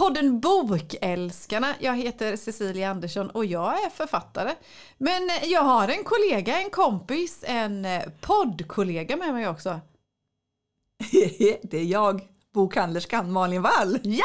podden Bokälskarna. Jag heter Cecilia Andersson och jag är författare. Men jag har en kollega, en kompis, en poddkollega med mig också. det är jag, bokhandlerskan Malin Wall. Ja!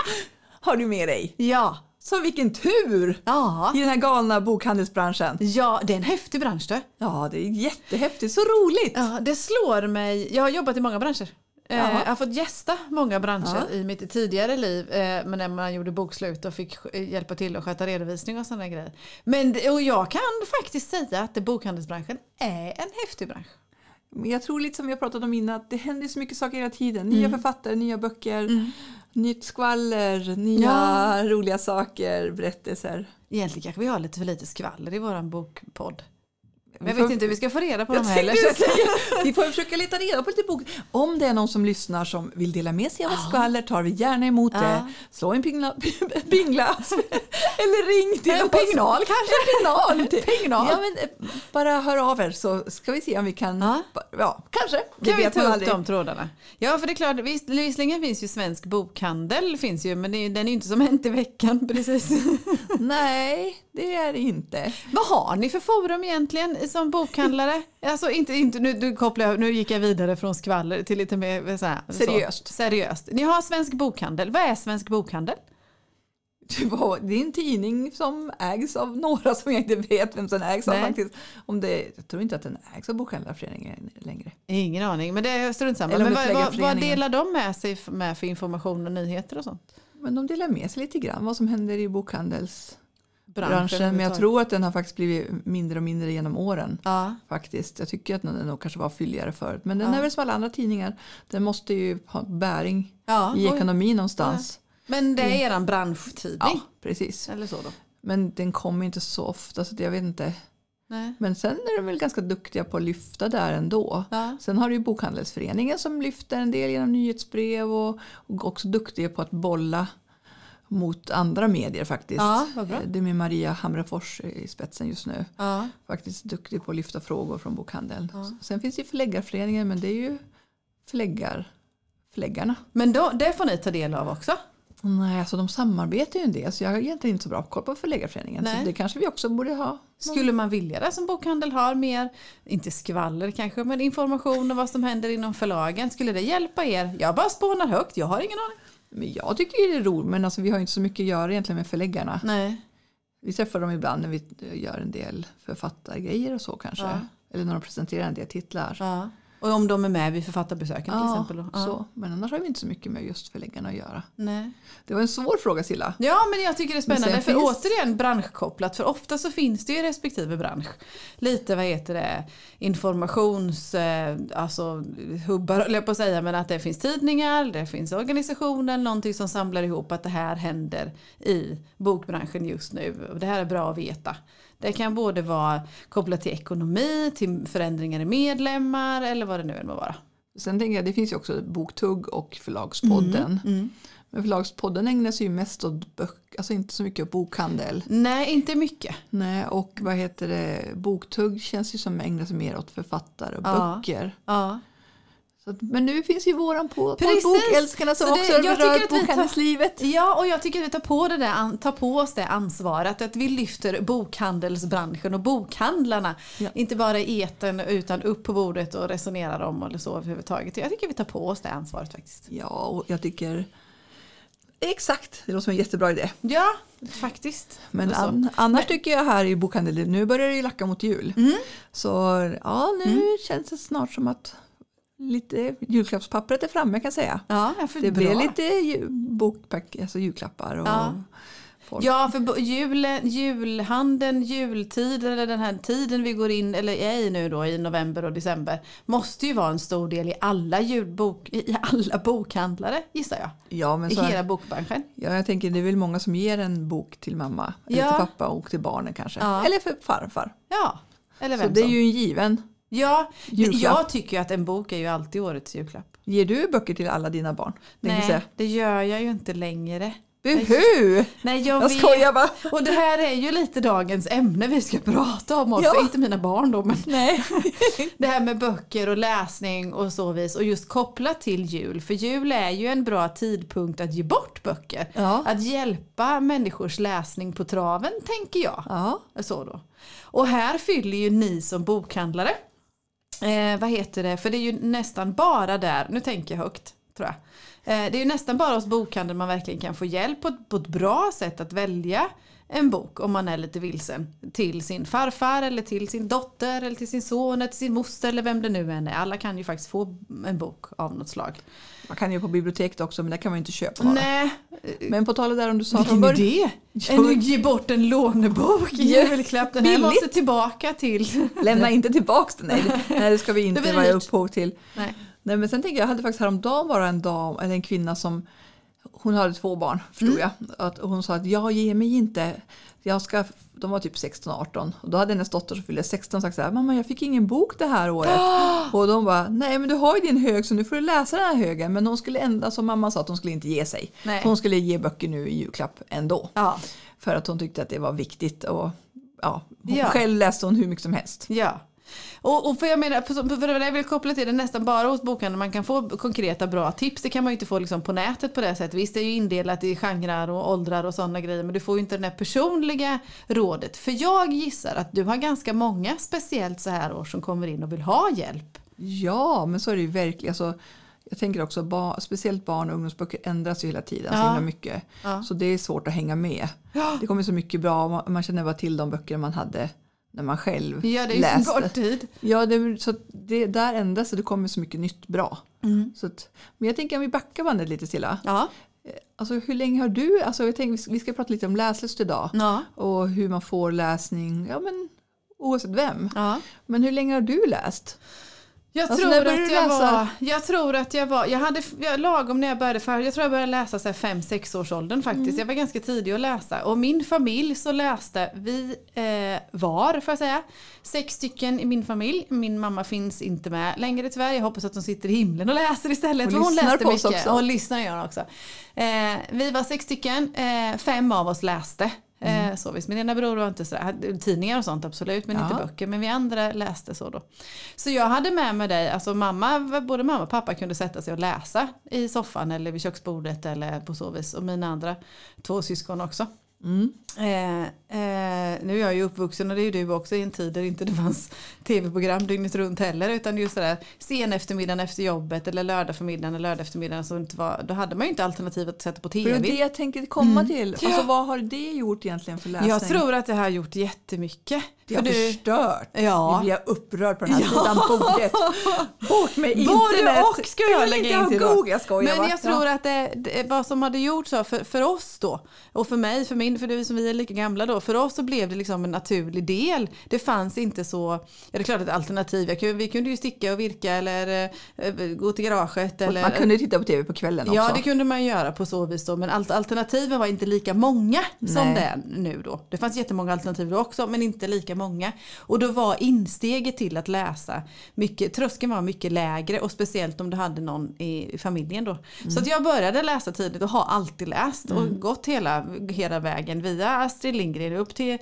Har du med dig? Ja. Så vilken tur Ja. i den här galna bokhandelsbranschen. Ja, det är en häftig bransch du. Ja, det är jättehäftigt, så roligt. Ja, det slår mig. Jag har jobbat i många branscher. Eh. Jag har fått gästa många branscher Ja. i mitt tidigare liv. eh, Men när man gjorde bokslut och fick eh, hjälpa till att sköta redovisning och sådana grejer. Men, och jag kan faktiskt säga att bokhandelsbranschen är en häftig bransch. Men jag tror lite som vi har pratat om innan, att det händer så mycket saker hela tiden. Nya författare, nya böcker, nytt skvaller, nya Ja. roliga saker, berättelser. Egentligen kanske vi har lite för lite skvaller i våran bokpodd. Men jag vet inte hur vi ska få reda på Jag dem heller. så vi får försöka leta reda på lite bok. Om det är någon som lyssnar som vill dela med sig av ett skvaller tar vi gärna emot Ja. det. Slå en pingla, pingla eller ring till En oss. pignal kanske? Pignal. Pignal. Ja, men, eh, bara hör av er så ska vi se om vi kan, Ja. ja, kanske. Det Kan vi ta upp aldrig. de trådarna? Ja, för det är klart, vis- visserligen finns ju Svensk Bokhandel, finns ju, men är, den är ju inte som Hänt i veckan precis. Nej, det är det inte. Vad har ni för forum egentligen som bokhandlare? Alltså inte, inte nu, nu, kopplar jag, nu gick jag vidare från skvaller till lite mer så här, Seriöst. Så, seriöst. Ni har Svensk Bokhandel. Vad är Svensk Bokhandel? Det var- det är en tidning som ägs av några som jag inte vet vem som ägs av Nej. faktiskt. Om det, jag tror inte att den ägs av Bokhandlarföreningen längre. Ingen aning, men det är strunt samma. Men vad, vad, vad delar de med sig med för information och nyheter och sånt? Men de delar med sig lite grann vad som händer i bokhandelsbranschen. Branschen Men jag tror att den har faktiskt blivit mindre och mindre genom åren. Ja, Faktiskt. Jag tycker att den nog kanske var fylligare förut. Men den Ja. är väl som alla andra tidningar. Den måste ju ha bäring ja. i oj. ekonomin någonstans. Men det är eran branschtidning? Ja, precis. Eller så då? Men den kommer inte så ofta så jag vet inte. Nej. Men sen är de väl ganska duktiga på att lyfta där ändå. Ja. Sen har du ju Bokhandelsföreningen som lyfter en del genom nyhetsbrev och, och också duktiga på att bolla mot andra medier faktiskt. Ja, bra. Det är med Maria Hamrefors i spetsen just nu. Ja. Faktiskt duktig på att lyfta frågor från bokhandeln. Ja. Sen finns det ju förläggarföreningen men det är ju förläggar, förläggarna. Men då, det får ni ta del av också? Nej, alltså de samarbetar ju en del så jag har egentligen inte så bra koll på förläggarföreningen. Nej. Så det kanske vi också borde ha. Skulle man vilja det som bokhandel har mer, inte skvaller kanske, men information om vad som händer inom förlagen. Skulle det hjälpa er? Jag bara spånar högt, jag har ingen aning. Men jag tycker det är roligt men alltså, vi har inte så mycket att göra egentligen med förläggarna. Nej. Vi träffar dem ibland när vi gör en del författargrejer och så kanske. Ja. Eller när de presenterar en del titlar. Ja. Och om de är med vid författarbesöken till Ja, exempel. då? Ja. så. Men annars har vi inte så mycket med just förläggarna att göra. Nej. Det var en svår fråga Silla. Ja men jag tycker det är spännande för finns- återigen branschkopplat för ofta så finns det ju i respektive bransch lite vad heter det informations eh, alltså hubbar höll jag på att säga men att det finns tidningar, det finns organisationer, någonting som samlar ihop att det här händer i bokbranschen just nu och det här är bra att veta. Det kan både vara kopplat till ekonomi, till förändringar i medlemmar eller vad det nu än må vara. Sen tänker jag, det finns ju också Boktugg och Förlagspodden. Mm. Men Förlagspodden ägnar sig ju mest åt böcker, alltså inte så mycket åt bokhandel. Nej, inte mycket. Nej, och vad heter det, Boktugg känns ju som ägnar sig mer åt författare och Ja. böcker. Ja. Att, men nu finns ju våran på, på. Bokälskarna som det- också berör tar- bokhandelslivet. Ja, och jag tycker att vi tar på, det där, tar på oss det ansvaret. Att vi lyfter bokhandelsbranschen och bokhandlarna. Ja. Inte bara i eten utan upp på bordet och resonerar om eller så överhuvudtaget. Jag tycker vi tar på oss det ansvaret faktiskt. Ja, och jag tycker exakt, det låter som en jättebra idé. Ja, faktiskt. Men an, annars tycker jag här i bokhandeln, nu börjar det ju lacka mot jul. Mm. Så ja, nu känns det snart som att lite julklappspappret är framme kan jag säga. Ja, jag Det blir lite bokpack, alltså julklappar och Ja. folk. Ja, för julen, julhandeln, jultid eller den här tiden vi går in eller är i nu då i november och december måste ju vara en stor del i alla, julbok, i alla bokhandlare gissar jag. Ja, men I så, hela bokbranschen. ja, jag tänker det är väl många som ger en bok till mamma eller Ja. till pappa och till barnen kanske. Ja. Eller för farfar. Ja, eller Så vem det är ju en given. Ja, Julklapp. jag tycker att en bok är ju alltid årets julklapp. Ger du böcker till alla dina barn? Nej, det gör jag ju inte längre. Buhu! Nej, jag, Jag skojar bara. Och det här är ju lite dagens ämne vi ska prata om också. Ja. Inte mina barn då, men Nej. det här med böcker och läsning och så vis. Och just kopplat till jul. För jul är ju en bra tidpunkt att ge bort böcker. Ja. Att hjälpa människors läsning på traven, tänker jag. Ja. Så då. Och här fyller ju ni som bokhandlare, eh, vad heter det, för det är ju nästan bara där, nu tänker jag högt tror jag. Eh, det är ju nästan bara hos bokhandeln man verkligen kan få hjälp på, ett- på ett bra sätt att välja en bok om man är lite vilsen till sin farfar eller till sin dotter eller till sin son eller till sin moster eller vem det nu än är. Alla kan ju faktiskt få en bok av något slag. Man kan ju på biblioteket också men där kan man ju inte köpa några. Nej, Men på tal om det där om du sa från vilken början. idé! En, ge bort en lånebok i julklapp. Den här måste tillbaka till... Lämna inte tillbaks den. Nej, det, nej, det ska vi Det inte vara upphov till. Nej. Nej, men sen tänker jag, jag hade faktiskt häromdagen bara en dam, eller en kvinna som hon hade två barn, förstod jag. Att hon sa att jag ger mig inte. Jag ska, de var typ 16-18 och då hade hennes dotter som fyllde 16 sagt så här, mamma jag fick ingen bok det här året. Och de bara, nej men du har ju din hög så nu får du läsa den här högen. Men hon skulle ändå, som mamma sa, att hon skulle inte ge sig. Nej. Hon skulle ge böcker nu i julklapp ändå. Ja. För att hon tyckte att det var viktigt och ja, hon Ja. själv läste hon hur mycket som helst. Ja. Och, och för jag menar, för det jag vill koppla till det nästan bara hos bokhandeln man kan få konkreta bra tips. Det kan man ju inte få liksom på nätet på det sättet. Visst det är ju indelat i genrer och åldrar och sådana grejer men du får ju inte det här personliga rådet. För jag gissar att du har ganska många speciellt så här år som kommer in och vill ha hjälp. Ja, men så är det ju verkligen. Alltså, jag tänker också, ba, speciellt barn och ungdomsböcker ändras ju hela tiden så Ja. himla mycket. Ja. Så det är svårt att hänga med. Ja. Det kommer så mycket bra, man, man känner bara till de böcker man hade när man själv Ja, det är ju läste. så kort tid. Ja, det, så det, där ändras och det kommer så mycket nytt bra. Mm. Så att, men jag tänker om vi backar bandet lite Silla. Ja. Alltså, hur länge har du, alltså, jag tänker, vi ska prata lite om läslust idag. Ja. Och hur man får läsning, ja men oavsett vem. ja. Men hur länge har du läst? Jag, Alltså, tror att jag, var, jag tror att jag var, jag hade jag, lagom när jag började, för jag tror jag började läsa så här 5-6 års åldern faktiskt. Mm. Jag var ganska tidig att läsa och min familj så läste, vi eh, var får jag säga, sex stycken i min familj. Min mamma finns inte med längre tyvärr. Jag hoppas att hon sitter i himlen och läser istället. Hon lyssnar läste på oss mycket. också. Och lyssnar gör hon också. Eh, vi var sex stycken, eh, fem av oss läste. Mm. Eh, så visst. Min ena bror var inte sådär, tidningar och sånt absolut men Ja. inte böcker. Men vi andra läste så då. Så jag hade med mig dig, alltså mamma, både mamma och pappa kunde sätta sig och läsa i soffan eller vid köksbordet eller på så vis. Och mina andra två syskon också. Mm. Eh, eh, nu är jag ju uppvuxen och det är ju du också i en tid där inte det fanns tv-program dygnet runt heller utan just sådär sen eftermiddagen efter jobbet eller lördag förmiddagen eller lördag eftermiddagen så inte var, då hade man ju inte alternativet att sätta på För det är tv. det jag tänker komma till. Alltså, vad har det gjort egentligen för läsning? Jag tror att det har gjort jättemycket. Det har du- förstört. Ja. Nu blir jag upprörd på den här Ja. sidan bordet. Bort med internet. Både och ska jag vill lägga in till. Google, jag skojar Men bara. jag tror att det, det, vad som hade gjort så för, för oss då och för mig, för min, för det som vi är lika gamla då, för oss så blev det liksom en naturlig del. Det fanns inte så, ja det är klart ett alternativ, jag vi kunde ju sticka och virka eller eh, gå till garaget eller Man kunde titta på tv på kvällen också. Ja det kunde man göra på så vis då men alt- alternativen var inte lika många som Nej. det är nu då. Det fanns jättemånga alternativ då också men inte lika många. Och då var insteget till att läsa mycket, tröskeln var mycket lägre och speciellt om du hade någon i, i familjen då. Så att jag började läsa tidigt och har alltid läst och gått hela, hela vägen via Astrid Lindgren upp till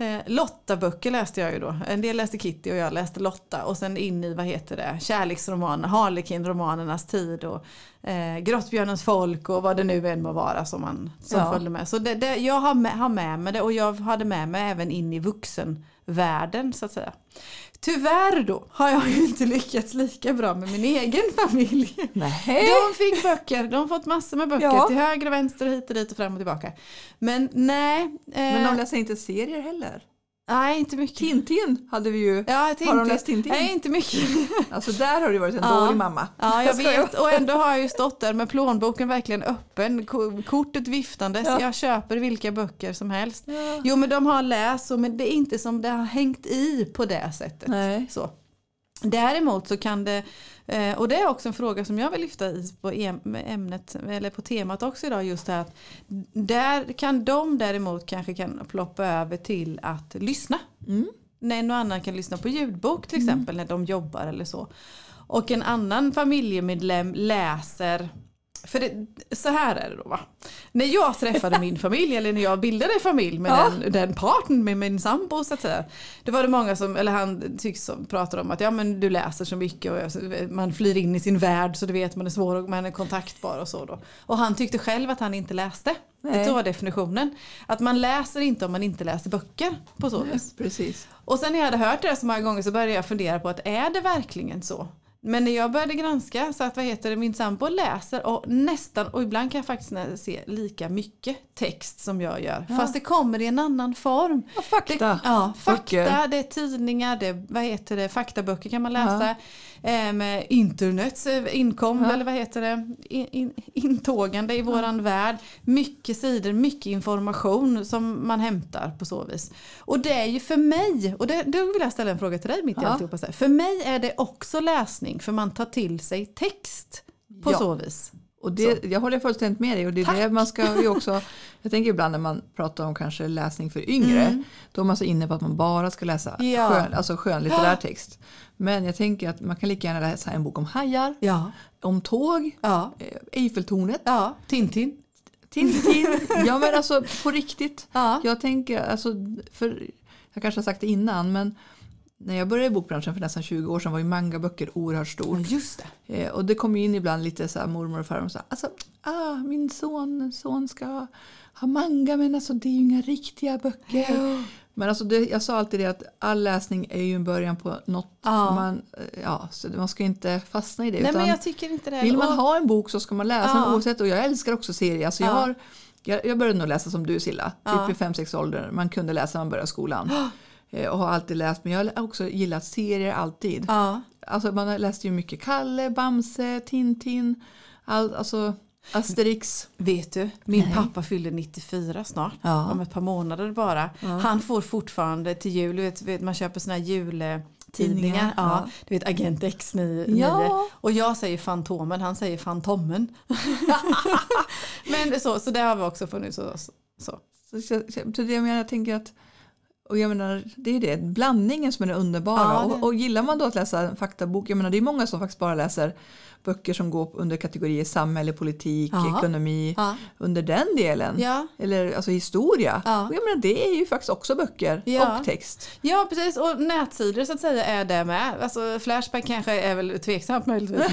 Eh, Lotta-böcker läste jag ju då. En del läste Kitty och jag läste Lotta. Och sen in i, vad heter det, kärleksromaner, Harlekin-romanernas tid och eh, Grottbjörnens folk och vad det nu än må vara som man som Ja. följde med. Så det, det, jag har med, har med mig det och jag hade med mig även in i vuxenvärlden så att säga. Tyvärr då har jag ju inte lyckats lika bra med min egen familj. Nej. De fick böcker, de har fått massor med böcker Ja. till höger och vänster och hit och dit och fram och tillbaka. Men nej. Eh, Men de läser inte serier heller. Nej, inte mycket. Tintin hade vi ju. Ja, jag Har de läst Tintin? Nej, inte mycket. Alltså där har du varit en Ja. dålig mamma. Ja, jag vet. Och ändå har jag ju stått där med plånboken verkligen öppen, ko- kortet viftandes. Ja. Jag köper vilka böcker som helst. Ja. Jo, men de har läst, men det är inte som det har hängt i på det sättet. Nej. Så. Däremot så kan det, och det är också en fråga som jag vill lyfta i på ämnet, eller på temat också idag, just här att där kan de däremot kanske kan ploppa över till att lyssna. Mm. När och annan kan lyssna på ljudbok till exempel när de jobbar eller så. Och en annan familjemedlem läser För det, så här är det då va. När jag träffade min familj eller när jag bildade familj med Ja. den, den partnern med min sambo så att säga. Då var det många som, eller han tycks som pratar om att ja men du läser så mycket och man flyr in i sin värld så du vet man är svår och man är kontaktbar och så då. Och han tyckte själv att han inte läste. Nej. Så var definitionen. Att man läser inte om man inte läser böcker på så vis. Precis. Och sen när jag hade hört det så många gånger så började jag fundera på att är det verkligen så? Men när jag började granska så att vad heter det, min sambo läser och nästan och ibland kan jag faktiskt se lika mycket text som jag gör. Ja. Fast det kommer i en annan form. Ja, fakta. Det, ja, fakta, Böcker. det är tidningar, det vad heter det, faktaböcker kan man läsa. Eh, med internets eh, inkom, Ja. eller vad heter det, in, in, intågande i våran värld. Mycket sidor, mycket information som man hämtar på så vis. Och det är ju för mig, och det, då vill jag ställa en fråga till dig mitt i Ja. alltihopa. För mig är det också läsning, för man tar till sig text på Ja. så vis. Och det, jag håller fullständigt med dig. Och det är Tack. det man ska ju också, jag tänker ibland när man pratar om kanske läsning för yngre. Mm. Då är man så inne på att man bara ska läsa Ja. skön, alltså skönlitterär text. Men jag tänker att man kan lika gärna läsa en bok om hajar, Ja, om tåg, ja, eh, Eiffeltornet, ja. Tintin. Tintin. ja men alltså på riktigt. Ja. Jag tänker, alltså, för, jag kanske har sagt det innan men när jag började i bokbranschen för nästan 20 år sedan var ju mangaböcker oerhört Ja, stort. just det. Eh, och det kom ju in ibland lite så här mormor och farmor sa alltså, ah, min son, son ska ha manga men alltså det är ju inga riktiga böcker. Men alltså det, jag sa alltid det att all läsning är ju en början på något. Ja. Man, eh, ja, så man ska inte fastna i det. Nej men jag tycker inte det. vill man ha en bok så ska man läsa Ja. den oavsett. Och jag älskar också serier. Alltså jag, Ja. har, jag, jag började nog läsa som du Silla, Ja. typ i 5-6 ålder. Man kunde läsa när man började skolan. Eh, Och har alltid läst, men jag har också gillat serier alltid. Ja. Alltså man har läst ju mycket Kalle, Bamse, Tintin, all, alltså Asterix. Vet du, min Nej. pappa fyller 94 snart. Ja. Om ett par månader bara. Han får fortfarande till jul, vet, vet, man köper såna här jultidningar. Tidningar, Ja. ja. Du vet Agent X9. Ja. Och jag säger Fantomen, han säger Fantommen. Men så, så det har vi också funnits hos oss. Så. Så, så, så det jag menar, jag tänker att och jag menar, det är det, blandningen som är det underbara. Ja, det- Och, och gillar man då att läsa en faktabok, jag menar det är många som faktiskt bara läser böcker som går under kategorier samhälle, politik, Ja. ekonomi, Ja. under den delen. Eller alltså historia. Och jag menar det är ju faktiskt också böcker och text. ja, precis. Och nätsidor så att säga är det med. Alltså Flashback kanske är väl tveksamt möjligtvis.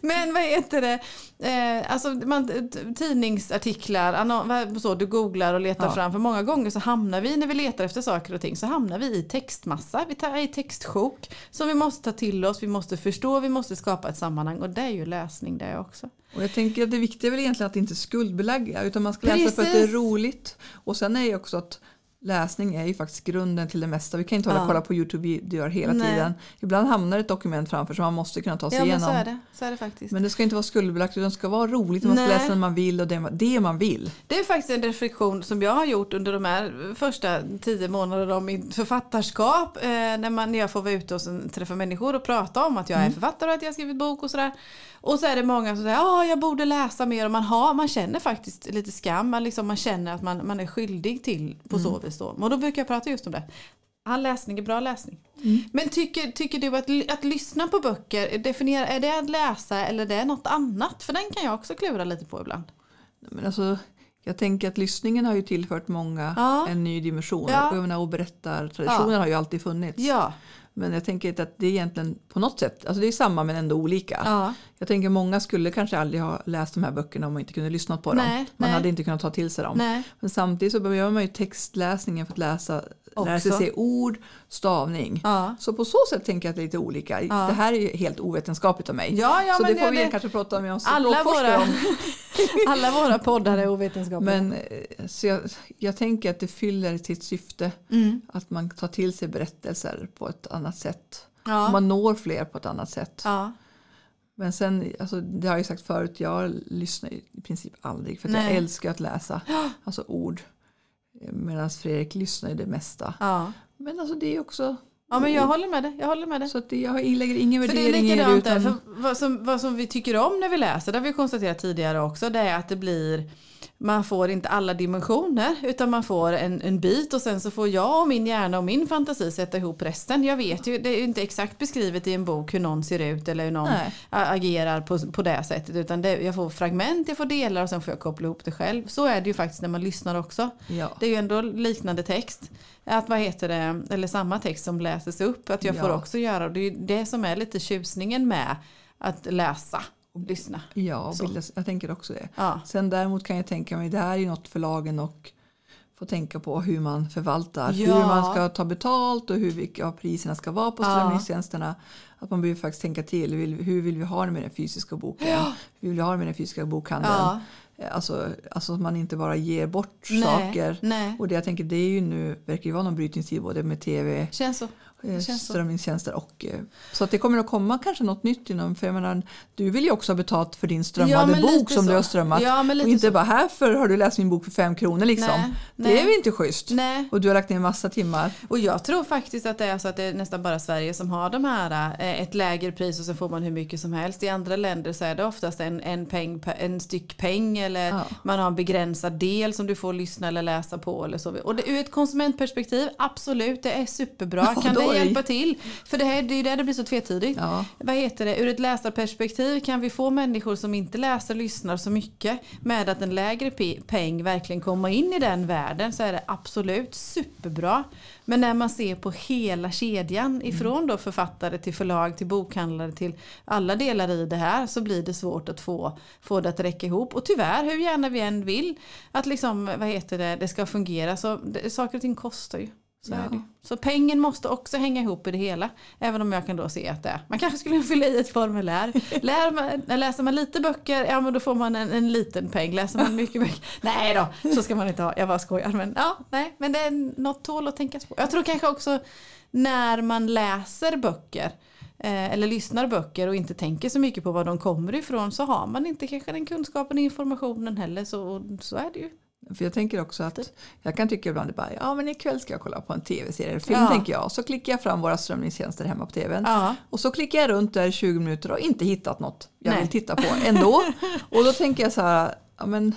Men, men vad heter det? Eh, alltså man, tidningsartiklar, så, du googlar och letar fram. För många gånger så hamnar vi när vi letar efter saker och ting så hamnar vi i textmassa. Vi tar i textsjok som vi måste ta till oss, vi måste förstå, vi måste skapa ett sammanhang. Och det är ju läsning det också. Och jag tänker att det viktiga är väl egentligen att inte skuldbelägga utan man ska läsa för att det är Precis. roligt. Och sen är ju också att läsning är ju faktiskt grunden till det mesta. Vi kan inte hålla Ja. kolla på Youtube-videor hela Nej. tiden. Ibland hamnar ett dokument framför som man måste kunna ta sig Ja men igenom. så är det. Så är det faktiskt. Men det ska inte vara skuldbelagt utan det ska vara roligt. Man ska Nej. läsa när man vill och det, det man vill. Det är faktiskt en reflektion som jag har gjort under de här första tio månaderna av mitt författarskap. Eh, när, man, när jag får vara ute och träffa människor och prata om att jag är författare och att jag har skrivit bok och sådär. Och så är det många som säger att ah, jag borde läsa mer och man, har, man känner faktiskt lite skam. Man, liksom, man känner att man, man är skyldig till på så vis. Då. Och då brukar jag prata just om det. All läsning är bra läsning. Men tycker, tycker du att, att lyssna på böcker, definiera, är det att läsa eller är det något annat? För den kan jag också klura lite på ibland. Men alltså, jag tänker att lyssningen har ju tillfört många Ja. en ny dimension. Ja. Och, jag menar, och berättartraditionen Ja. har ju alltid funnits. Ja, Men jag tänker inte att det är egentligen på något sätt, alltså det är samma men ändå olika. ja. Jag tänker många skulle kanske aldrig ha läst de här böckerna om man inte kunde lyssna på Nej, dem. Man nej. hade inte kunnat ta till sig dem. Nej. Men samtidigt så behöver man ju textläsningen för att läsa, lära sig se ord, stavning. Ja. Så på så sätt tänker jag att det är lite olika. Det här är ju helt ovetenskapligt av mig. Ja, ja, så men det får vi det- kanske prata med om Alla våra, om. alla våra poddar är ovetenskapliga. Men eh, så jag, jag tänker att det fyller sitt syfte. Mm. Att man tar till sig berättelser på ett annat sätt. ja. Man når fler på ett annat sätt. ja. Men sen, alltså, det har jag ju sagt förut, jag lyssnar i princip aldrig för jag älskar att läsa alltså ord. Medan Fredrik lyssnar ju det mesta. Ja. Men alltså det är också, ja, men jag håller med dig. Jag håller med dig. så att det, jag lägger ingen För det är värdering i det. där. Utan, För vad, som, vad som vi tycker om när vi läser, det har vi konstaterat tidigare också, det är att det blir man får inte alla dimensioner utan man får en, en bit och sen så får jag och min hjärna och min fantasi sätta ihop resten. Jag vet ju, det är ju inte exakt beskrivet i en bok hur någon ser ut eller hur någon Nej. agerar på, på det sättet utan det, jag får fragment, jag får delar och sen får jag koppla ihop det själv. Så är det ju faktiskt när man lyssnar också. Ja. Det är ju ändå liknande text. Att vad heter det, eller samma text som läses upp. Att jag Ja. får också göra. Och det är ju det som är lite tjusningen med att läsa och lyssna. Ja, bilda, jag tänker också det. Ja. Sen däremot kan jag tänka mig, det här är ju något förlagen och få tänka på hur man förvaltar, Ja. hur man ska ta betalt och hur vilka priserna ska vara på Ja. strömningstjänsterna. Att man behöver faktiskt tänka till, hur vill vi ha det med den fysiska boken? Hur vill vi ha det med den fysiska bokhandeln? Ja. Alltså, alltså att man inte bara ger bort Nej, saker. nej. Och det jag tänker, det är ju nu, verkar ju vara någon brytningstid både med tv, Känns så. Strömningstjänster och eh, så att det kommer att komma kanske något nytt inom, för jag menar, du vill ju också ha betalt för din strömmade men bok som så. du har strömmat. Ja, och inte så. bara här har du läst min bok för fem kronor liksom. Nej, det nej. är väl inte schysst? Nej. Och du har lagt ner massa timmar. Och jag tror faktiskt att det är så att det är nästan bara Sverige som har de här eh, ett lägre pris och så får man hur mycket som helst. I andra länder så är det oftast en, en, peng, en styck peng eller Ja. man har en begränsad del som du får lyssna eller läsa på. Eller så. Och det, ur ett konsumentperspektiv, absolut, det är superbra. Ja, kan det hjälpa till? För det, här, det är ju där det blir så tvetydigt. Ja. Vad heter det? Ur ett läsarperspektiv kan vi få människor som inte läser lyssnar så mycket med att en lägre pe- peng verkligen kommer in i den världen så är det absolut superbra. Men när man ser på hela kedjan ifrån då författare till förlag till bokhandlare till alla delar i det här så blir det svårt att få, få det att räcka ihop. Och tyvärr hur gärna vi än vill att liksom, vad heter det, det ska fungera så det, saker och ting kostar ju. Så, Ja. så pengen måste också hänga ihop i det hela. Även om jag kan då se att det är. Man kanske skulle fylla i ett formulär. Lär man, läser man lite böcker, ja men då får man en, en liten peng. Läser man mycket böcker, nej då, så ska man inte ha. Jag bara skojar. Men, ja, nej, men det är något tål att tänka på. Jag tror kanske också när man läser böcker eh, eller lyssnar böcker och inte tänker så mycket på var de kommer ifrån så har man inte kanske den kunskapen och informationen heller. Så, så är det ju. För jag tänker också att jag kan tycka ibland bara, ja men ikväll ska jag kolla på en tv-serie eller film Ja. tänker jag. Så klickar jag fram våra strömningstjänster hemma på tvn. Ja. Och så klickar jag runt där i 20 minuter och inte hittat något jag Nej. vill titta på ändå. och då tänker jag så här, ja men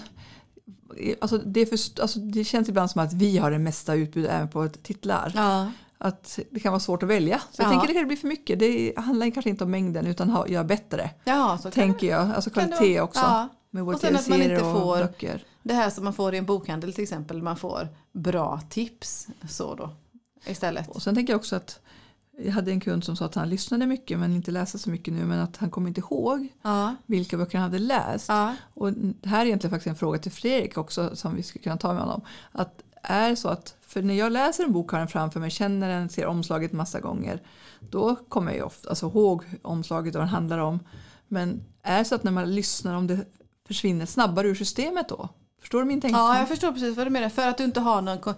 Alltså det, för, alltså det känns ibland som att vi har det mesta utbudet även på titlar. Ja. Att det kan vara svårt att välja. Så jag Ja. tänker att det kan bli för mycket. Det handlar kanske inte om mängden utan ha, göra bättre. Ja, så Tänker jag. Alltså kvalitet också. Med våra Och sen att man tv-serier inte och får- böcker. Det här som man får i en bokhandel till exempel, man får bra tips så då istället. Och sen tänker jag också att jag hade en kund som sa att han lyssnade mycket men inte läste så mycket nu men att han kommer inte ihåg Ja, vilka böcker han hade läst. ja, Och det här är egentligen faktiskt en fråga till Fredrik också som vi skulle kunna ta med honom. Att är så att, för när jag läser en bok har den framför mig, känner den, ser omslaget massa gånger. Då kommer jag ju ofta alltså, ihåg omslaget och vad den handlar om. Men är det så att när man lyssnar om det försvinner snabbare ur systemet då? Förstår du min tänk? ja, jag förstår precis vad du menar. För att du inte har någon...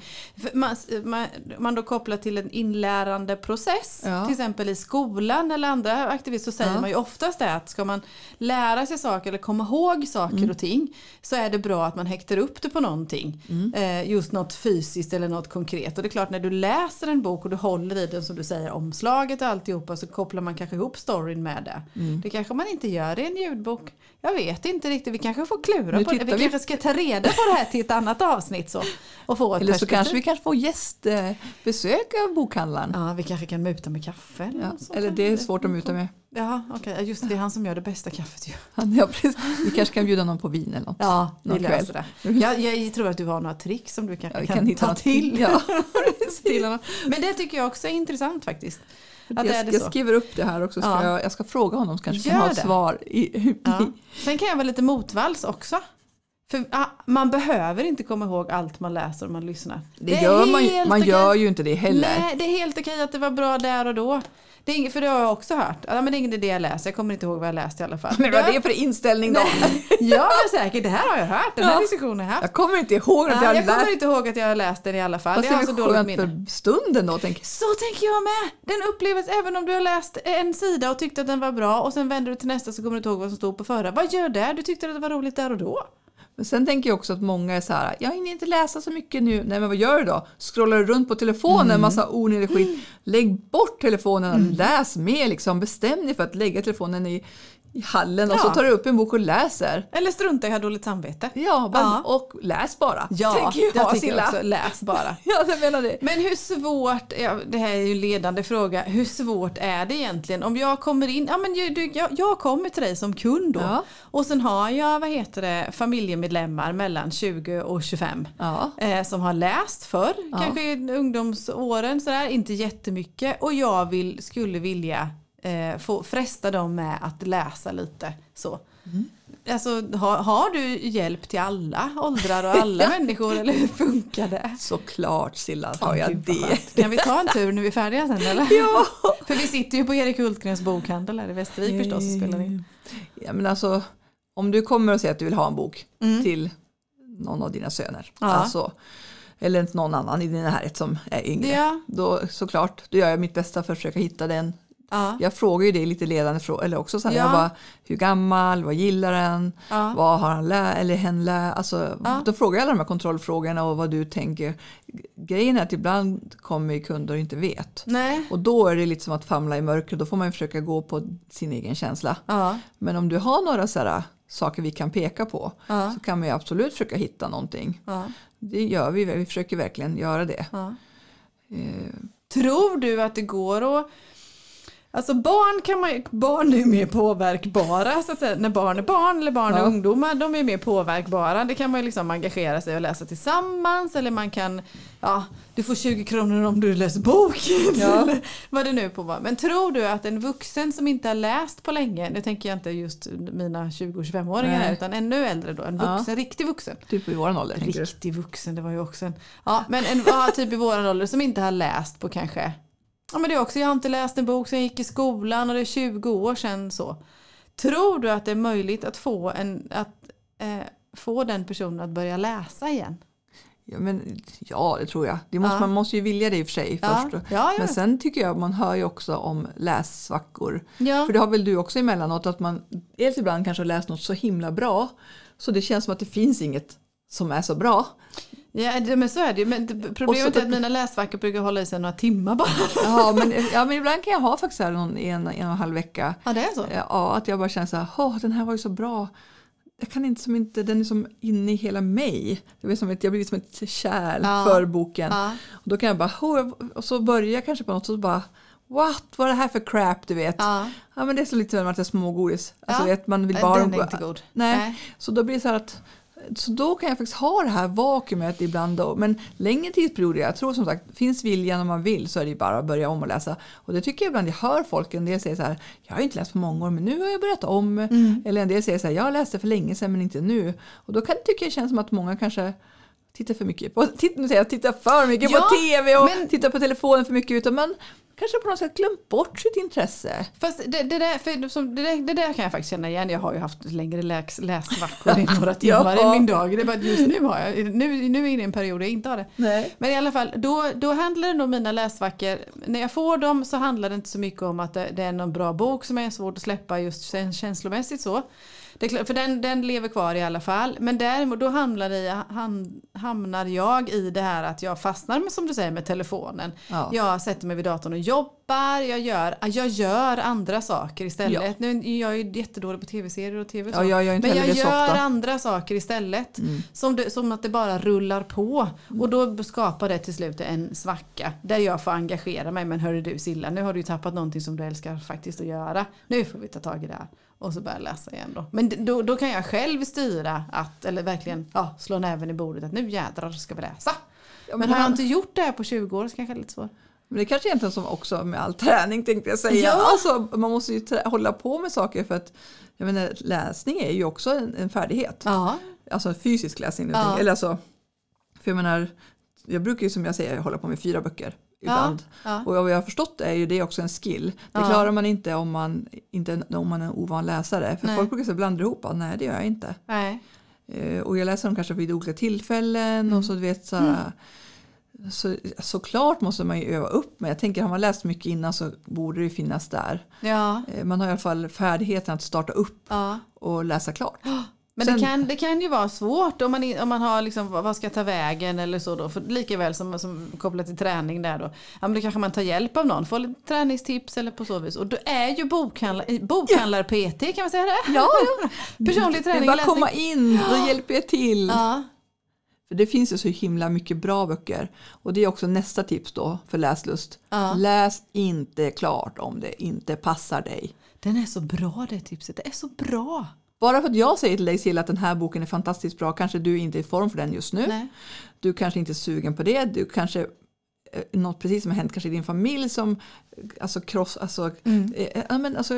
Man, man, man då kopplar till en inlärande process. Ja. Till exempel i skolan eller andra aktiviteter så säger Ja. man ju oftast det att ska man lära sig saker eller komma ihåg saker Mm. och ting så är det bra att man häktar upp det på någonting. Mm. Eh, just något fysiskt eller något konkret. Och det är klart när du läser en bok och du håller i den som du säger omslaget och alltihopa så kopplar man kanske ihop storyn med det. Mm. Det kanske man inte gör i en ljudbok. Jag vet inte riktigt, vi kanske får klura Nu på det. Vi, vi. kanske ska ta reda på det här till ett annat avsnitt så. Och få ett Eller så kanske vi kanske får gästbesök av bokhandlaren. Ja, vi kanske kan muta med kaffe. Eller, Ja, sånt eller det är svårt att muta med. Ja. Ja, Just det, det är han som gör det bästa kaffet ju. Ja. Vi kanske kan bjuda någon på vin eller något. Ja, vi Någon löser kväll. det. Jag, jag tror att du har några trick som du kanske Ja, kan, kan ta till. Ja, till. Men det tycker jag också är intressant faktiskt. Att är jag, jag skriver upp det här också. Ska Ja. jag, jag ska fråga honom så kanske Gör kan ha ett det. svar. I, Ja. Sen kan jag vara lite motvalls också. För ah, man behöver inte komma ihåg allt man läser och man lyssnar. Det, är gör man man okej. gör ju inte det heller. Nej, det är helt okej att det var bra där och då. Det är inget, för det har jag också hört. Ja, men det är ingen idé jag läser. Jag kommer inte ihåg vad jag läste i alla fall. Men vad är det för inställning då? Ja, men säkert. Det här har jag hört. Den här Ja. diskussionen har jag kommer inte ihåg att jag jag kommer inte ihåg att jag har läst den i alla fall. Fast det är så dåligt minne. för stunden då. Tänker. Så tänker jag med. Den upplevs även om du har läst en sida och tyckte att den var bra och sen vänder du till nästa så kommer du inte ihåg vad som stod på förra. Vad gör det? Du tyckte att det var roligt där och då. Men sen tänker jag också att många är så här, jag hinner inte läsa så mycket nu. Nej men vad gör du då? Scrollar du runt på telefonen, Mm. massa onödig skit. Lägg bort telefonen och läs mer liksom. Bestäm dig för att lägga telefonen i, i hallen och Ja. så tar du upp en bok och läser. Eller strunta i att ha dåligt samvete. Ja, bara, Ja. och läs bara. Ja, tänker jag, jag tänker också läs bara. Ja, jag menar det. Men hur svårt, ja, det här är ju en ledande fråga, hur svårt är det egentligen? Om jag kommer in, ja men du, jag, jag kommer till dig som kund då Ja. och sen har jag, vad heter det, familjemedlemmar mellan 20 och 25 Ja. eh, som har läst förr, kanske i ungdomsåren sådär, inte jättemycket och jag vill, skulle vilja eh, få fresta dem med att läsa lite så. Mm. Alltså, har, har du hjälp till alla åldrar och alla människor eller hur funkar det? Såklart Silla har jag det. Kan vi ta en tur när vi är färdiga sen eller? Ja. För vi sitter ju på Erik Hultgrens bokhandel här i Västervik förstås och spelar in. Ja, men alltså, om du kommer och säger att du vill ha en bok Mm. till någon av dina söner. Ja. Alltså, eller inte någon annan i din närhet som är yngre. Ja, Då såklart, då gör jag mitt bästa för att försöka hitta den. Ja, Jag frågar ju det i lite ledande frågor. Eller också så här, Ja. jag bara, hur gammal, vad gillar den, ja. vad har han lä eller hen lä alltså. Då frågar jag alla de här kontrollfrågorna och vad du tänker. Grejen är att ibland kommer ju kunder och inte vet. Nej. Och då är det lite som att famla i mörker, då får man ju försöka gå på sin egen känsla. Men om du har några så här, saker vi kan peka på så kan man ju absolut försöka hitta någonting. Det gör vi, vi försöker verkligen göra det. Eh, Tror du att det går att Alltså barn kan man barn är ju mer påverkbara så att säga. När barn är barn eller barn är Ja. ungdomar de är mer påverkbara. Det kan man ju liksom engagera sig och läsa tillsammans eller man kan ja, du får 20 kronor om du läser boken. Ja. Eller vad det nu på var. Men tror du att en vuxen som inte har läst på länge, nu tänker jag inte just mina 20-25-åringar här Nej. utan ännu äldre då, en Ja. vuxen, riktig vuxen. typ i våran ålder. Riktig vuxen, det var ju också en... Ja, men en ja, typ i våran ålder som inte har läst på kanske... Ja men det är också, jag har inte läst en bok sen jag gick i skolan och det är 20 år sedan så. Tror du att det är möjligt att få, en, att, eh, få den personen att börja läsa igen? Ja, men, ja, det tror jag. Det måste, Ja. Man måste ju vilja det i och för sig Ja, först. ja. Men sen tycker jag man hör ju också om lässvackor. ja. För det har väl du också emellanåt att man helt ibland kanske har läst något så himla bra så det känns som att det finns inget som är så bra. Ja det, men så är det ju. Men problemet så- är att mina läsvackor brukar hålla i sig några timmar bara. Ja men, ja, men ibland kan jag ha faktiskt här någon, en, en och en halv vecka Ja det är så? Ja, att jag bara känner så här, åh, den här var ju så bra. Jag kan inte som inte, den är som inne i hela mig. Det är som ett, jag blir som ett kärl Ja. för boken. Ja. Och då kan jag bara, "Åh", och så börjar jag kanske på något och så bara, what, vad är det här för crap du vet? Ja, Ja. men det är så lite som att är smågodis. Alltså, Ja. vet, man vill bara Den är inte god. Nej. Så då blir det så här att så då kan jag faktiskt ha det här vakuumet ibland då. Men längre tidsperioder, jag tror som sagt, finns viljan om man vill så är det bara att börja om och läsa. Och det tycker jag ibland, jag hör folk, en del säger så här, jag har inte läst på många år men nu har jag börjat om. Mm. Eller en del säger så här, jag läste för länge sedan men inte nu. Och då kan jag tycka det känns som att många kanske tittar för mycket på, titt, nu säger jag tittar för mycket Ja, på tv och men- tittar på telefonen för mycket utan man kanske på något sätt glömt bort sitt intresse. Fast det, det, där, för som, det, det där kan jag faktiskt känna igen. Jag har ju haft längre läs, läsvackor i några timmar Ja. i min dag. Det är bara just nu har jag, nu, nu är jag inne i en period jag inte har det. Nej. Men i alla fall, då, då handlar det nog mina läsvackor, när jag får dem så handlar det inte så mycket om att det, det är någon bra bok som är svårt att släppa just käns- känslomässigt så. Det för den, den lever kvar i alla fall. Men däremot då hamnar, i, ham, hamnar jag i det här att jag fastnar med, som du säger med telefonen. Ja. Jag sätter mig vid datorn och jobbar, jag gör, jag gör andra saker istället. Nu, jag är ju jättedålig på tv-serier och tv och. Ja, jag gör Men jag gör. Mm. andra saker istället. Som, det, som att det bara rullar på. Och då skapar det till slut en svacka. Där jag får engagera mig. Men hörru du Silla, nu har du ju tappat någonting som du älskar faktiskt att göra. Nu får vi ta tag i det här. Och så börja läsa igen då. Men då, då kan jag själv styra att, eller verkligen ja, slå näven i bordet att nu jädrar ska vi läsa. Ja, men har jag inte gjort det här på 20 år så kanske det är lite svårt. Men det är kanske egentligen som också med all träning tänkte jag säga. Ja. Alltså, man måste ju hålla på med saker för att jag menar, läsning är ju också en, en färdighet. Ja. Alltså fysisk läsning. Eller alltså, för jag menar, jag brukar ju som jag säger hålla på med fyra böcker ibland. Ja. Och vad jag har förstått är ju det också en skill. Det Ja. klarar man inte om man, inte om man är en ovan läsare. För Nej. folk brukar blanda ihop, ah, nej det gör jag inte. Nej. Eh, och jag läser dem kanske vid olika tillfällen Mm. och så du vet så här, så, såklart måste man ju öva upp men jag tänker har man läst mycket innan så borde det finnas där. Ja. Eh, Man har i alla fall färdigheten att starta upp Ja. och läsa klart. Men Sen- det, kan, det kan ju vara svårt om man, om man har liksom, vad ska jag ta vägen eller så då. För lika väl som, som kopplat till träning där då. Ja men då kanske man tar hjälp av någon, får lite träningstips eller på så vis. Och då är ju bokhandlar, bokhandlar-PT, kan man säga det? Ja, ja. Personlig Det är träning bara läsning. komma in, då hjälper jag till. Ja, För det finns ju så himla mycket bra böcker. Och det är också nästa tips då för läslust. Ja. Läs inte klart om det inte passar dig. den är så bra det tipset, det är så bra. Bara för att jag säger till dig Silla att den här boken är fantastiskt bra kanske du inte är i form för den just nu. Nej. Du kanske inte är sugen på det. Du kanske något precis som har hänt kanske i din familj som eh, alltså kross, alltså, Mm. eh, ja, men alltså,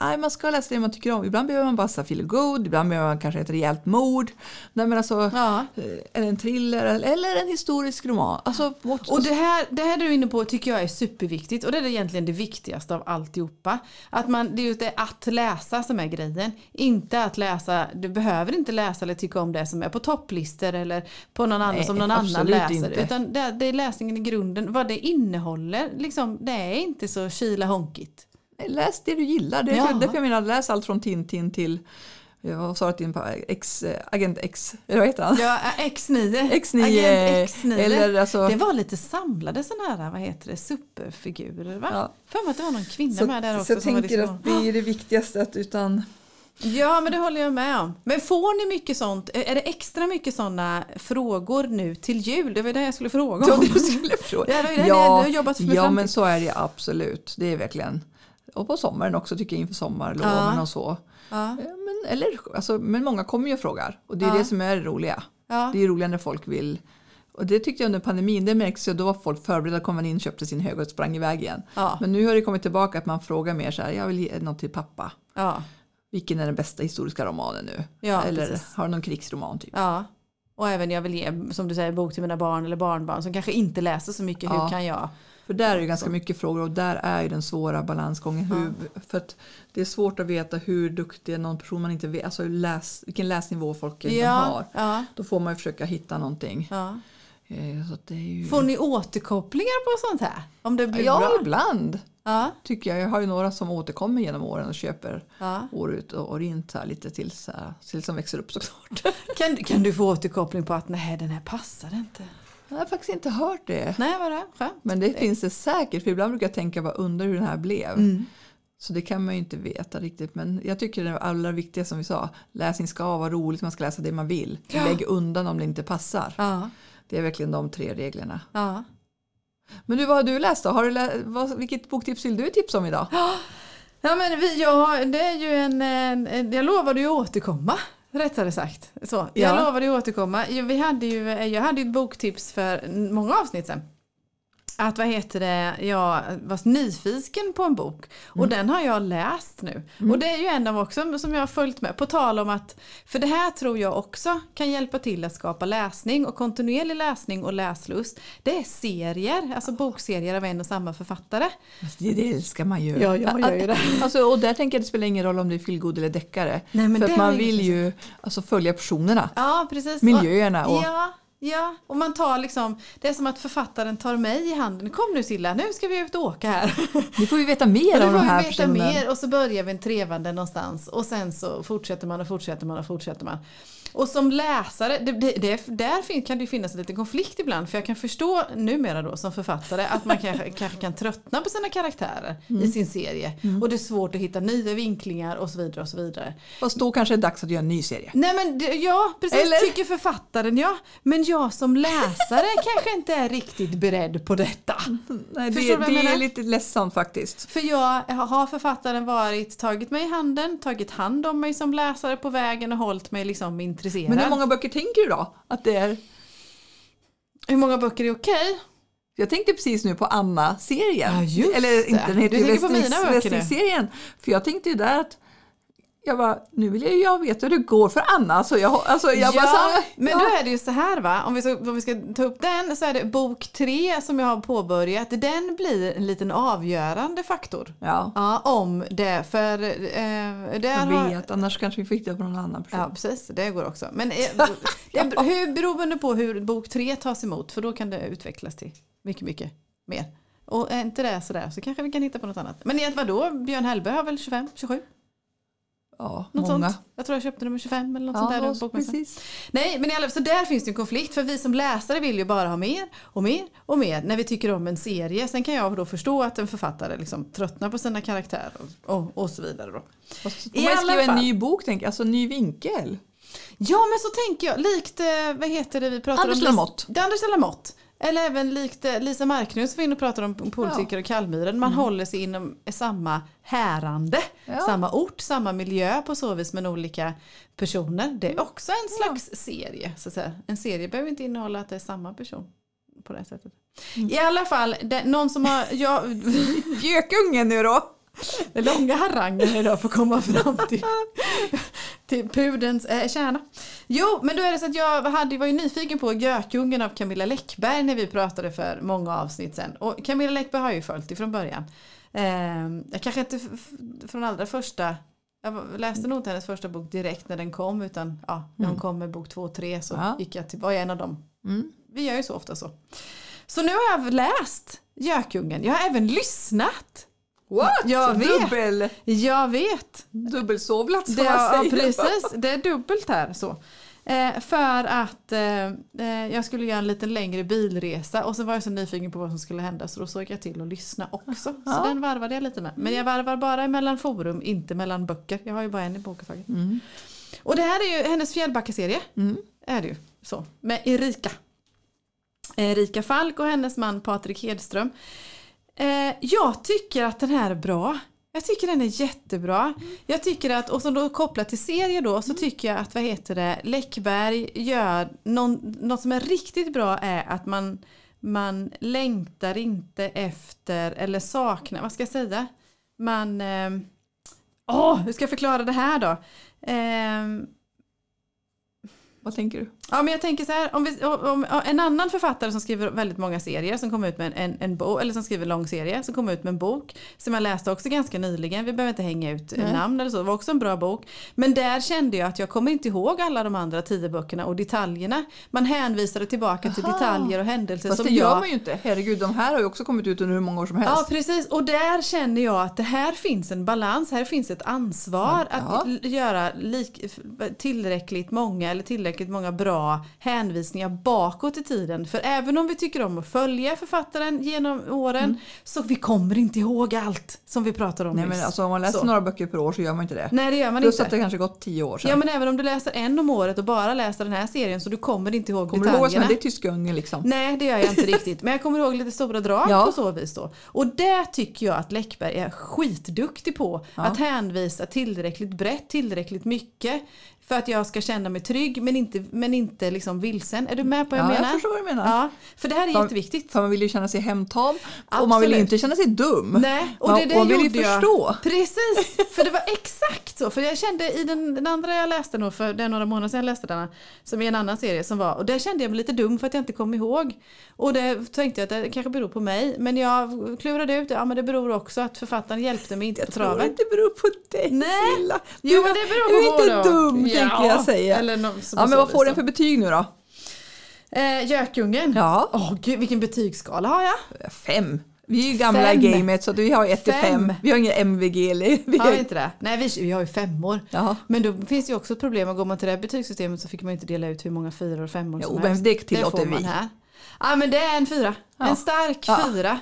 nej, man ska läsa det man tycker om. Ibland behöver man bara så feel good, ibland behöver man kanske ett rejält mord. Nej, men alltså, Ja. eh, eller en thriller eller- en historisk roman. Alltså, what, Och det här, det här du är inne på tycker jag är superviktigt och det är egentligen det viktigaste av alltihopa. Att man, det är just det att läsa som är grejen. Inte att läsa, du behöver inte läsa eller tycka om det som är på topplistor eller på någon annan som någon annan läser. inte. Utan det, det är läsningen i grunden, vad det innehåller. Liksom, det är inte så kila honkigt. Läs det du gillar. Det är Ja. därför jag menar läs allt från Tintin till vad sa du till X, Agent X, eller vad heter han? Ja, X9. X9, Agent X9. eller alltså- Det var lite samlade sådana här, vad heter det, superfigurer va? Ja. För mig att det var någon kvinna Så, med där så också. jag som var tänker liksom- att det är det viktigaste att utan Ja men det håller jag med om. Men får ni mycket sånt? Är det extra mycket sådana frågor nu till jul? Det var det jag skulle fråga om. du skulle fråga. Ja, det ni har jobbat med ja men så är det absolut. Det är verkligen. Och på sommaren också tycker jag inför sommarloven Ja. och så. Ja, Eh, Men, eller, alltså, men många kommer ju och frågar och det är Ja. det som är det roliga. ja. Det är roligare när folk vill. Och det tyckte jag under pandemin, det märks ju då var folk förberedda, kom man in, köpte sin hög och sprang iväg igen. Ja. Men nu har det kommit tillbaka att man frågar mer så här, jag vill ge något till pappa. ja, Vilken är den bästa historiska romanen nu? Ja, eller precis. har du någon krigsroman typ? ja. Och även jag vill ge, som du säger, bok till mina barn eller barnbarn som kanske inte läser så mycket. Ja. Hur kan jag? För där är det ganska mycket frågor och där är ju den svåra balansgången. Hur, För att det är svårt att veta hur duktig någon person man inte vet, alltså läs, vilken läsnivå folk egentligen har. ja, Då får man ju försöka hitta någonting. ja. Eh, ju... Får ni återkopplingar på sånt här? Om det blir ja, bra? ibland Ja, tycker jag. Jag har ju några som återkommer genom åren och köper ja. år ut och år in så här, lite till så här, tills de växer upp såklart. Kan, kan du få återkoppling på att nej den här passar inte? Jag har faktiskt inte hört det. Nej vad det? Skönt. Men det finns det säkert, för ibland brukar jag tänka bara undra hur den här blev. Mm. Så det kan man ju inte veta riktigt. Men jag tycker det allra viktigaste som vi sa, läsning ska vara roligt, man ska läsa det man vill. Ja. Lägg undan om det inte passar. Ja, Det är verkligen de tre reglerna. ja. Men du, vad har du läst då? Har du lä- vad, vilket boktips vill du tipsa om idag? Ja men vi, jag, det är ju en, en, jag lovade ju återkomma. Rättare sagt. Så, jag Ja. lovade ju återkomma. Vi hade ju, jag hade ju ett boktips för många avsnitt sen. Att vad heter det, jag var nyfiken på en bok och den har jag läst nu. Och det är ju en av också som jag har följt med. På tal om att, för det här tror jag också kan hjälpa till att skapa läsning och kontinuerlig läsning och läslust. Det är serier, alltså bokserier av en och samma författare. Det, det älskar man ju. Ja, jag gör ju det. Alltså, och där tänker jag att det spelar ingen roll om det är feelgood eller deckare. Nej, men för att man vill ju alltså, följa personerna, Ja, precis. miljöerna och Ja, ja, och man tar liksom, det är som att författaren tar mig i handen. Kom nu Silla, nu ska vi ut och åka här. nu får vi veta mer om de här vi veta mer och så börjar vi en trevande någonstans och sen så fortsätter man och fortsätter man och fortsätter man. Och som läsare, det, det, det, där kan det finnas en liten konflikt ibland för jag kan förstå numera då som författare att man kanske, kanske kan tröttna på sina karaktärer Mm. i sin serie. Och det är svårt att hitta nya vinklingar och så vidare och så vidare. Fast då kanske det är dags att göra en ny serie. Nej men det- ja, precis Eller? tycker författaren ja. Men jag som läsare kanske inte är riktigt beredd på detta. Nej, Förstår det du vad jag det är menar? lite ledsamt faktiskt. För jag har författaren varit, tagit mig i handen, tagit hand om mig som läsare på vägen och hållit mig liksom intresserad. Men hur många böcker tänker du då? Att det är... Hur många böcker är okej? Jag tänkte precis nu på Anna-serien. Ja, Eller inte, den heter Du tänker på mina böcker nu. För jag tänkte ju där att jag bara, nu vill jag jag veta hur det går för Anna. Så jag, alltså, jag bara, så här, men ja. då är det ju så här va, om vi, ska, om vi ska ta upp den så är det bok tre som jag har påbörjat. Den blir en liten avgörande faktor. Ja, Ja, om det, för eh, där jag har, vet. Annars kanske vi får hitta på någon annan person. Ja, precis. Det går också. Men eh, det är hur, beroende på hur bok tre tas emot, för då kan det utvecklas till mycket, mycket mer. Och är inte det sådär så kanske vi kan hitta på något annat. Men vadå? Björn Hellberg har väl 25, 27? Ja, Något många. sånt. Jag tror jag köpte nummer 25 eller något Ja, sånt där. precis. Nej, men i alla, så där finns det en konflikt för vi som läsare vill ju bara ha mer och mer och mer när vi tycker om en serie. Sen kan jag då förstå att en författare liksom tröttnar på sina karaktärer och, och, så vidare. Då. Och så får I man skriva en ny bok, tänk, alltså en ny vinkel. Ja, men så tänker jag, likt, eh, vad heter det vi pratar Anders om? Lamotte. Det Anders Lamotte. Eller även likt eh, Lisa Marknus var inne och pratade om Poltycker och Kallmyren. Man håller sig inom samma härande, Ja. samma ort, samma miljö på så vis men olika personer. Det är också en slags serie. Så att säga. En serie behöver inte innehålla att det är samma person på det sättet. I alla fall, det, någon som har... Ja, Gökungen nu då! Den långa harangen idag för att komma fram till, till pudens eh, kärna. Jo, men då är det så att jag hade, var ju nyfiken på Gökungen av Camilla Läckberg när vi pratade för många avsnitt sen. Och Camilla Läckberg har ju följt ifrån början. Eh, jag kanske inte från allra första jag läste nog inte hennes första bok direkt när den kom utan ja, när hon kom med bok två och tre så Ja. gick jag till, var jag en av dem. Mm. Vi gör ju så ofta så. Så nu har jag läst Gökungen. Jag har även lyssnat. What? Jag vet. Dubbel, Jag vet. dubbelsovlat som Det, man ja, säger. precis, det är dubbelt här. Så. Eh, för att eh, eh, jag skulle göra en lite längre bilresa och så var jag så nyfiken på vad som skulle hända så då såg jag till att lyssna också. Så Ja. den varvade jag lite med. Men jag varvar bara mellan forum, inte mellan böcker. Jag har ju bara en i bok i taget. Mm. Och det här är ju hennes Fjällbacka-serie. Mm. Är det ju. Så. Med Erika. Erika Falk och hennes man Patrik Hedström. Eh, jag tycker att den här är bra. Jag tycker den är jättebra. Jag tycker att, och som då kopplat till serie då, så tycker jag att vad heter det, Läckberg gör någon, något som är riktigt bra är att man, man längtar inte efter eller saknar, vad ska jag säga? Man, eh, åh, hur ska jag förklara det här då? Eh, Vad tänker du? Ja men jag tänker så här, om, vi, om, en annan författare som skriver väldigt många serier som kommer ut med en, en, en bok, eller som skriver en lång serie, som kommer ut med en bok som jag läste också ganska nyligen, vi behöver inte hänga ut Nej. namn eller så, det var också en bra bok. Men där kände jag att jag kommer inte ihåg alla de andra tio böckerna och detaljerna. Man hänvisade tillbaka till Aha. detaljer och händelser Fast som det gör jag man ju inte. Herregud, de här har ju också kommit ut under hur många år som helst. Ja precis och där känner jag att det här finns en balans, här finns ett ansvar Ja. att göra lik, tillräckligt många eller tillräckligt många bra hänvisningar bakåt i tiden. För även om vi tycker om att följa författaren genom åren så vi kommer inte ihåg allt som vi pratar om Nej nyss. men alltså om man läser Så. några böcker per år så gör man inte det. Nej det gör man Plus inte. att det kanske gått tio år sedan. Ja men även om du läser en om året och bara läser den här serien så du kommer inte ihåg Kommer du ihåg vad som detaljerna. hände i Tyskungen liksom? Nej det gör jag inte riktigt. Men jag kommer ihåg lite stora drag Ja. på så vis då. Och det tycker jag att Läckberg är skitduktig på. Ja. Att hänvisa tillräckligt brett, tillräckligt mycket. För att jag ska känna mig trygg men inte, men inte liksom vilsen. Är du med på vad jag Ja, jag menar? förstår vad du menar. Ja, för det här är För- jätteviktigt. För man vill ju känna sig hemtam och man vill Absolut. inte känna sig dum. Nej, och Man- det, det man vill ju jag. förstå. Precis, för det var exakt så. För jag kände i den, den andra jag läste nog, för det är några månader sedan jag läste denna, som är en annan serie som var, och där kände jag mig lite dum för att jag inte kom ihåg. Och det tänkte jag att det kanske beror på mig, men jag klurade ut, ja men det beror också att författaren hjälpte mig inte på Jag tror inte det beror på dig Nej. Silla. Jo men det beror du på är inte dum tänker jag säga. Eller något som Ja men vad får den för betyg nu då? Eh, Gökungen. Ja, Åh gud vilken betygsskala har jag? fem. Vi är ju gamla Fem. i gamet så vi har ett till Fem. fem. Vi har ingen MVG eller... Vi Har inte det? Nej vi, vi har ju femmor. Ja. Men då finns det ju också ett problem, går man till det här betygssystemet så fick man inte dela ut hur många fyror och femmor Jo, som men helst. det tillåter får man vi. här. Ja men det är en fyra. Ja. En stark Ja. fyra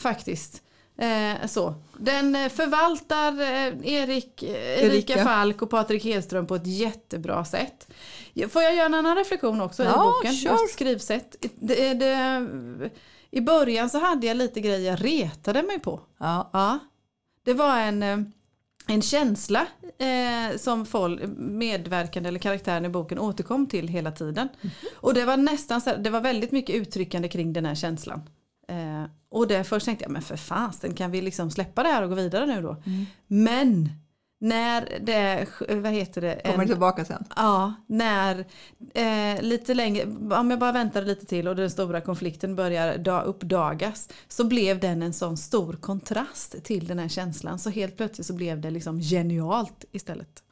faktiskt. Eh, så. Den eh, förvaltar eh, Erik, eh, Erika Erika. Falk och Patrik Hedström på ett jättebra sätt. Får jag göra en annan reflektion också i Ja, boken? kör. Just skrivsätt. Det, det, I början så hade jag lite grejer jag retade mig på. Ja. Ja, det var en, eh, en känsla eh, som folk, medverkande eller karaktären i boken återkom till hela tiden. Och det var nästan så här, det var väldigt mycket uttryckande kring den här känslan. Eh, och det först tänkte jag, men för fasen kan vi liksom släppa det här och gå vidare nu då? Men när det, vad heter det? Kommer en- tillbaka sen. Ja, när eh, lite längre, om jag bara väntar lite till och den stora konflikten börjar da, uppdagas så blev den en sån stor kontrast till den här känslan så helt plötsligt så blev det liksom genialt istället.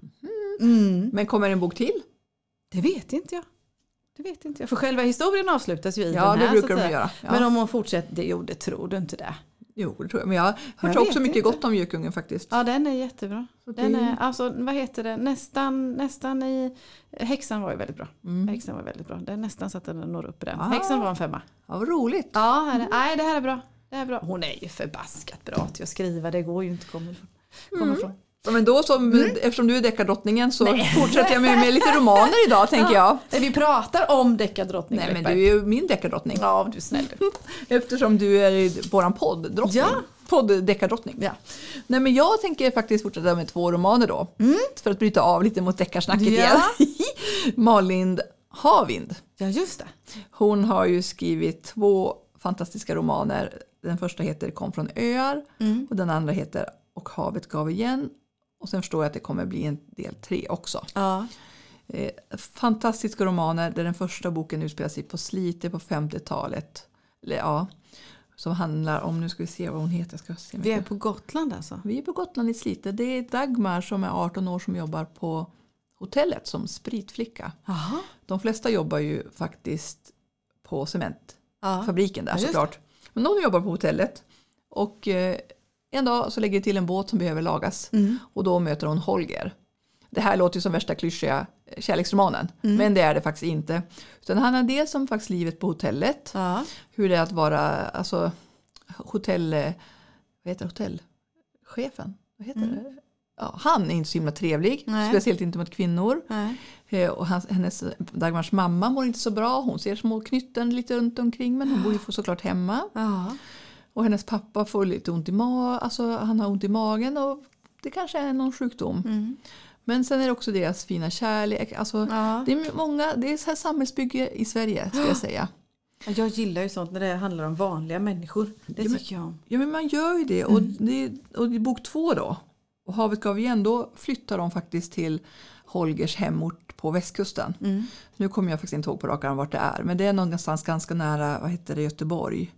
Mm. Men kommer en bok till? Det vet inte jag. Det vet inte jag. För själva historien avslutas ju i Ja, den det här. brukar så att de göra. Ja. Men om hon fortsätter, det, jo det tror du inte det. Jo, det tror jag. Men jag har hört Jag också mycket inte. gott om Gökungen faktiskt. Ja den är jättebra. Så det- Den är, alltså, vad heter det, nästan, nästan i... Häxan var ju väldigt bra. Mm. Häxan var väldigt bra. Det är nästan så att den når upp i den. Ah. Häxan var en femma. Ja, vad roligt. Ja, här är, nej det här är bra. Det här är bra. Hon är ju förbaskat bra till att skriva. Det går ju inte att komma ifrån. Mm. ifrån. Ja, men då som, eftersom du är deckardrottningen så fortsätter jag med, med lite romaner idag tänker jag. Nej, Vi pratar om deckardrottning Nej men Läckberg. du är ju min deckardrottning. Ja, du är snäll du. Eftersom du är våran podddrottning. Ja. Podddeckardrottning. Ja. Nej men jag tänker faktiskt fortsätta med två romaner då. För att bryta av lite mot deckarsnacket Mm. Ja. igen. Malin Havind. ja, just det. Hon har ju skrivit två fantastiska romaner. Den första heter Kom från öar Mm. och den andra heter Och havet gav igen. Och sen förstår jag att det kommer bli en del tre också. Ja. Eh, fantastiska romaner där den första boken utspelar sig på Slite på 50-talet. Eller, ja, som handlar om, nu ska vi se vad hon heter. Jag ska se Vi är på Gotland alltså. vi är på Gotland i Slite. Det är Dagmar som är 18 år som jobbar på hotellet som spritflicka. Jaha. De flesta jobbar ju faktiskt på cementfabriken Ja. där Ja, såklart. Men de jobbar på hotellet. Och eh, en dag så lägger det till en båt som behöver lagas. Mm. Och då möter hon Holger. Det här låter ju som värsta klyschiga eh, kärleksromanen. Mm. Men det är det faktiskt inte. Utan det handlar dels om faktiskt livet på hotellet. Ja. Hur det är att vara alltså, hotell... eh, Vad heter hotellchefen? Vad heter det? Ja, han är inte så himla trevlig. Mm. Nej. Speciellt inte mot kvinnor. Eh, Och hans, hennes, Dagmars mamma mår inte så bra. Hon ser små knytten lite runt omkring men hon bor ju såklart hemma. Ja. Och hennes pappa får lite ont i magen. Alltså han har ont i magen och det kanske är någon sjukdom. Mm. Men sen är det också deras fina kärlek. Alltså, Ja. Det är många, det är så här samhällsbygge i Sverige ska jag säga. Jag gillar ju sånt när det handlar om vanliga människor. Det Ja, men- tycker jag om. Ja men man gör ju det. Och, Mm. det, och i bok två då, och Havet gav igen, då flyttar de faktiskt till Holgers hemort på västkusten. Mm. Nu kommer jag faktiskt inte ihåg på rak arm vart det är. Men det är någonstans ganska nära vad heter det, Göteborg.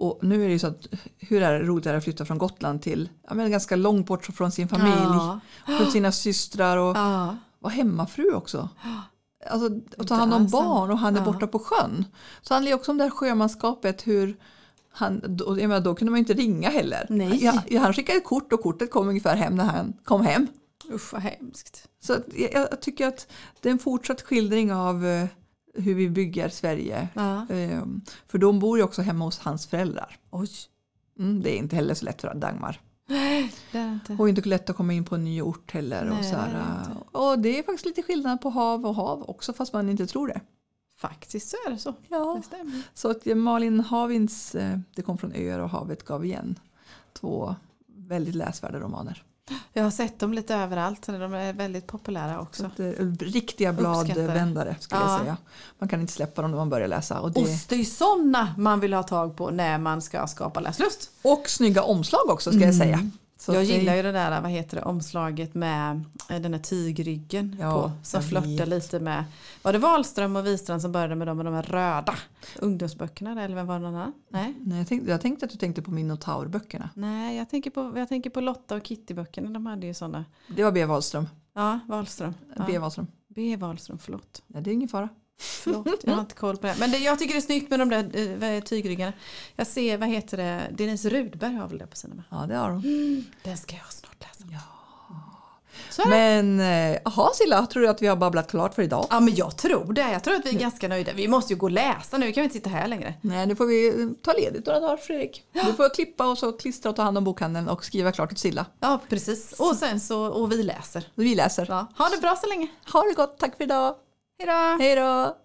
Och nu är det ju så att hur är det roligt det att flytta från Gotland till ja, men ganska långt bort från sin familj. Ja. Från sina systrar och Ja. vara hemmafru också. Alltså att ta hand om barn och han är Ja. borta på sjön. Så det handlar ju också om det här sjömanskapet hur han, och jag menar, då kunde man ju inte ringa heller. Nej. Ja, han skickade ett kort och kortet kom ungefär hem när han kom hem. Usch vad hemskt. Så jag, jag tycker att det är en fortsatt skildring av eh, hur vi bygger Sverige. Ja. Ehm, för de bor ju också hemma hos hans föräldrar. Oj. Mm, det är inte heller så lätt för Dagmar. Det är inte. Och inte lätt att komma in på en ny ort heller. och, Nej, så här, det inte. och det är faktiskt lite skillnad på hav och hav också fast man inte tror det. Faktiskt så är det så. Ja. Det stämmer. Så att Malin Havins eh, Det kom från öar och havet gav igen. Två väldigt läsvärda romaner. Jag har sett dem lite överallt. så De är väldigt populära Så också. eh, riktiga bladvändare skulle Ja. jag säga. Man kan inte släppa dem när man börjar läsa. Och, det, Och det är sådana man vill ha tag på när man ska skapa läslust. och snygga omslag också ska jag säga. Så jag det- gillar ju det där vad heter det, omslaget med eh, den här tygryggen Ja, på. Som flörtar lite med, var det Wahlström och Wistrand som började med dem med de här röda ungdomsböckerna eller vem var det någon annan? Nej. Nej, jag, tänkte, jag tänkte att du tänkte på Minotaurböckerna. Nej, jag tänker, på, jag tänker på Lotta och Kitty-böckerna. De hade ju sådana. Det var B. Wahlström. Ja, Wahlström. Ja. B. Wahlström. B. Wahlström, förlåt. Nej, det är ingen fara. Förlåt, jag har inte koll på det. Men det, jag tycker det är snyggt med de där eh, tygryggarna. Jag ser, vad heter det, Denise Rudberg har väl det på sina. Ja, det har de. Den ska jag snart läsa. Ja. Men eh, jaha Silla, tror du att vi har babblat klart för idag? Ja men jag tror det. Jag tror att vi är ganska nöjda. Vi måste ju gå och läsa nu. Vi kan vi inte sitta här längre. Nej, nu får vi eh, ta ledigt några dagar Fredrik. Du får klippa och så klistra och ta hand om bokhandeln och skriva klart åt Silla. Ja precis. Och sen så, och vi läser. Vi läser. Ja. Ha det bra så länge. Ha det gott, tack för idag. Hejdå! Hej då!